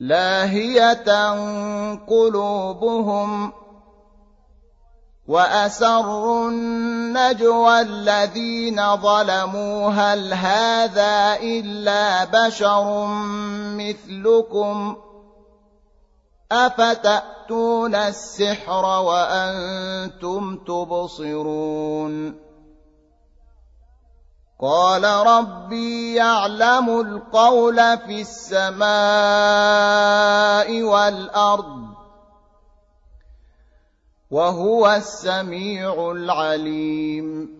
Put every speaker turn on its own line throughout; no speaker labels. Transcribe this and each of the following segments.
لاهية قلوبهم وأسروا النجوى الذين ظلموا هل هذا إلا بشر مثلكم أفتأتون السحر وأنتم تبصرون قال ربي يعلم القول في السماء والارض وهو السميع العليم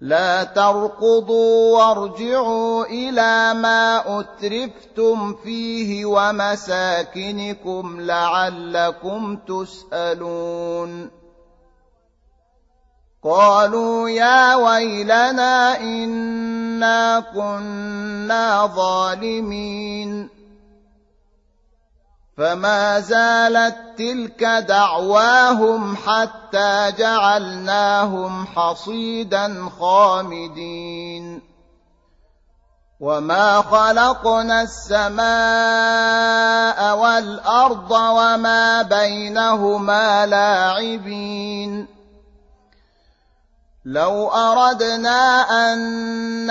لا تركضوا وارجعوا إلى ما أترفتم فيه ومساكنكم لعلكم تسألون. قالوا يا ويلنا إنا كنا ظالمين. فما زالت تلك دعواهم حتى جعلناهم حصيدا خامدين. وما خلقنا السماء والأرض وما بينهما لاعبين. لو أردنا أن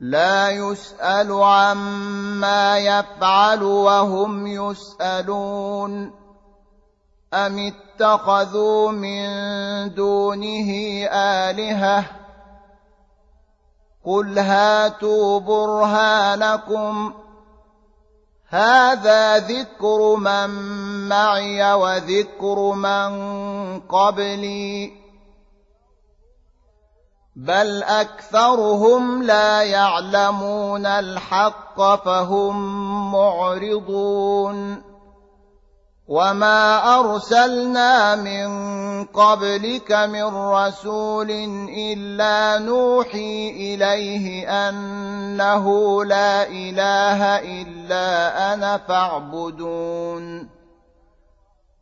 لا يسأل عما يفعل وهم يسألون. أم اتخذوا من دونه آلهة؟ قل هاتوا برهانكم. هذا ذكر من معي وذكر من قبلي. بل اكثرهم لا يعلمون الحق فهم معرضون وما ارسلنا من قبلك من رسول الا نوحي اليه انه لا اله الا أنا فاعبدون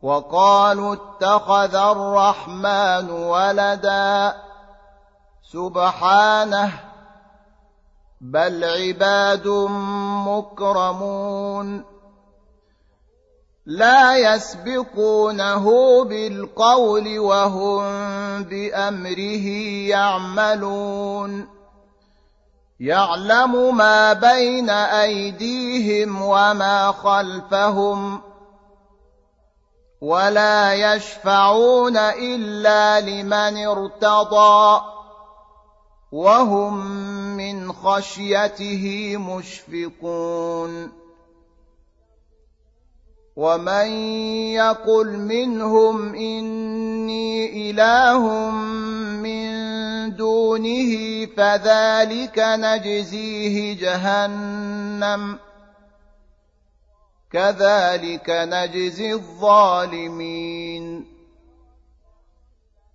وقالوا اتخذ الرحمن ولدا سبحانه بل عباد مكرمون. لا يسبقونه بالقول وهم بأمره يعملون. يعلم ما بين أيديهم وما خلفهم ولا يشفعون إلا لمن ارتضى. وهم من خشيته مشفقون. ومن يقل منهم إني إله من دونه فذلك نجزيه جهنم. كذلك نجزي الظالمين.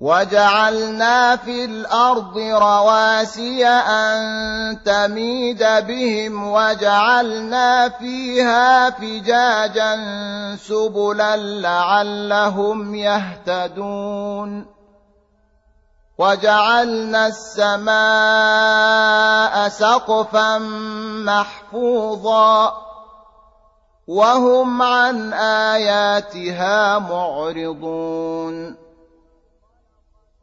وجعلنا في الأرض رواسي ان تميد بهم وجعلنا فيها فجاجا سبلا لعلهم يهتدون وجعلنا السماء سقفا محفوظا وهم عن اياتها معرضون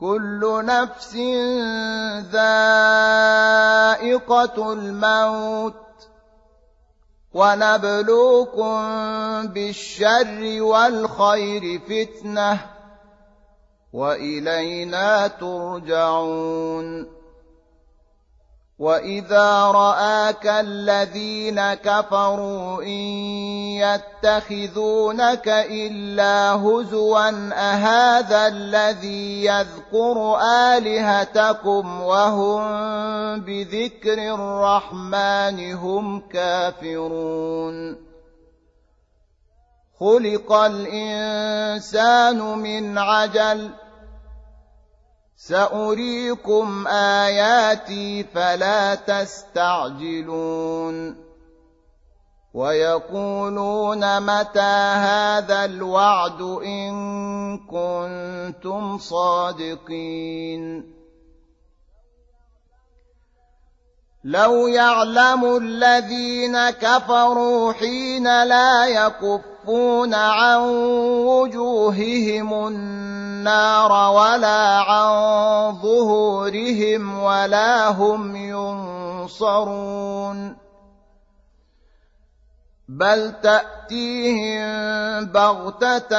كل نفس ذائقة الموت ونبلوكم بالشر والخير فتنة وإلينا ترجعون واذا راك الذين كفروا ان يتخذونك الا هزوا اهذا الذي يذكر الهتكم وهم بذكر الرحمن هم كافرون خلق الانسان من عجل سأريكم آياتي فلا تستعجلون ويقولون متى هذا الوعد إن كنتم صادقين لو يعلم الذين كفروا حين لا يكفون عن وجوههم النار ولا عن ظهورهم ولا هم ينصرون. بل تأتيهم بغتة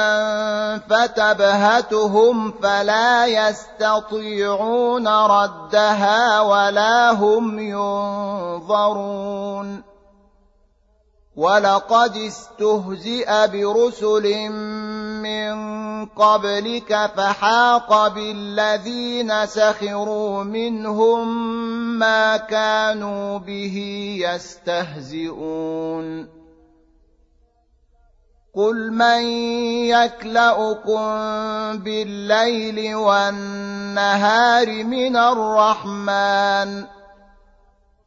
فتبهتهم فلا يستطيعون ردها ولا هم ينظرون. ولقد استهزئ برسل من قبلك فحاق بالذين سخروا منهم ما كانوا به يستهزئون قل من يكلاكم بالليل والنهار من الرحمن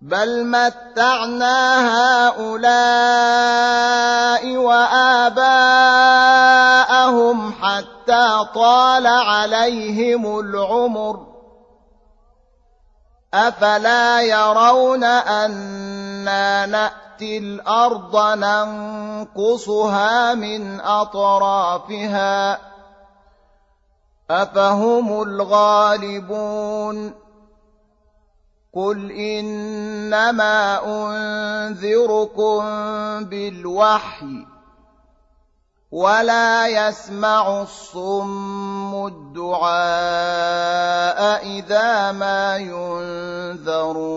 بل متعنا هؤلاء وآباءهم حتى طال عليهم العمر أفلا يرون أنا نأتي الأرض ننقصها من أطرافها أفهم الغالبون قل انما انذركم بالوحي ولا يسمع الصم الدعاء اذا ما ينذرون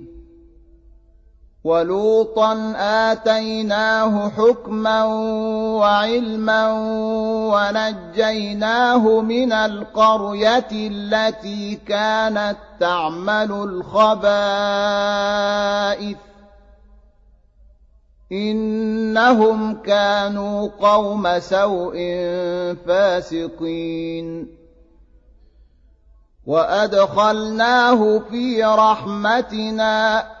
ولوطا آتيناه حكما وعلما ونجيناه من القرية التي كانت تعمل الخبائث. إنهم كانوا قوم سوء فاسقين. وأدخلناه في رحمتنا.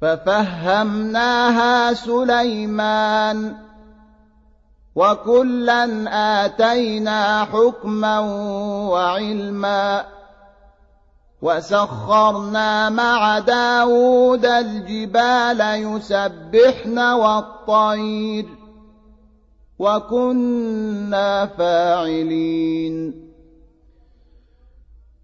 ففهمناها سليمان وكلا آتينا حكما وعلما وسخرنا مع داود الجبال يسبحن والطير وكنا فاعلين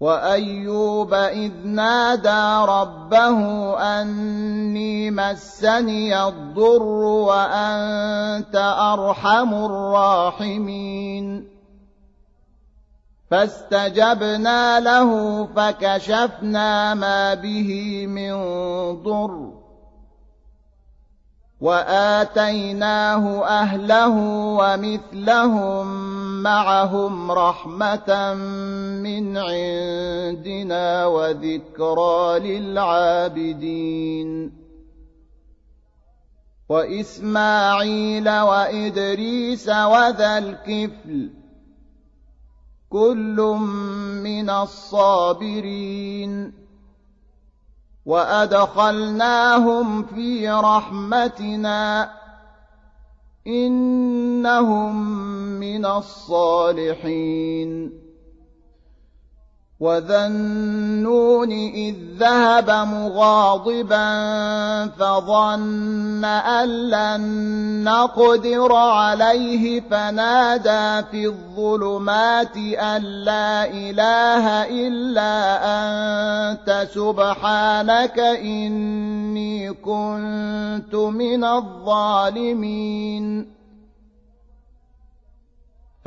وأيوب إذ نادى ربه أني مسني الضر وأنت أرحم الراحمين. فاستجبنا له فكشفنا ما به من ضر وآتيناه أهله ومثلهم معهم رحمة من عندنا وذكرى للعابدين. وإسماعيل وإدريس وذا الكفل كل من الصابرين. وأدخلناهم في رحمتنا إنهم من الصالحين. وذا النون إذ ذهب مغاضبا فظن أن لن نقدر عليه فنادى في الظلمات أن لا إله إلا أنت سبحانك إني كنت من الظالمين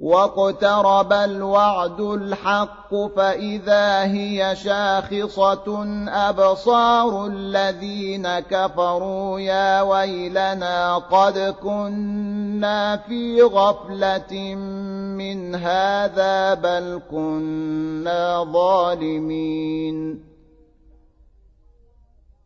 واقترب الوعد الحق فإذا هي شاخصة أبصار الذين كفروا يا ويلنا قد كنا في غفلة من هذا بل كنا ظالمين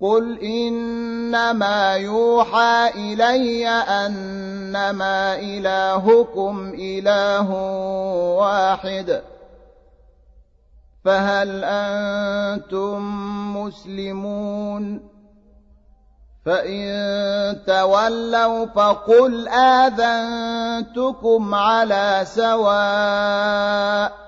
قل إنما يوحى إلي أنما إلهكم إله واحد فهل أنتم مسلمون فإن تولوا فقل آذنتكم على سواء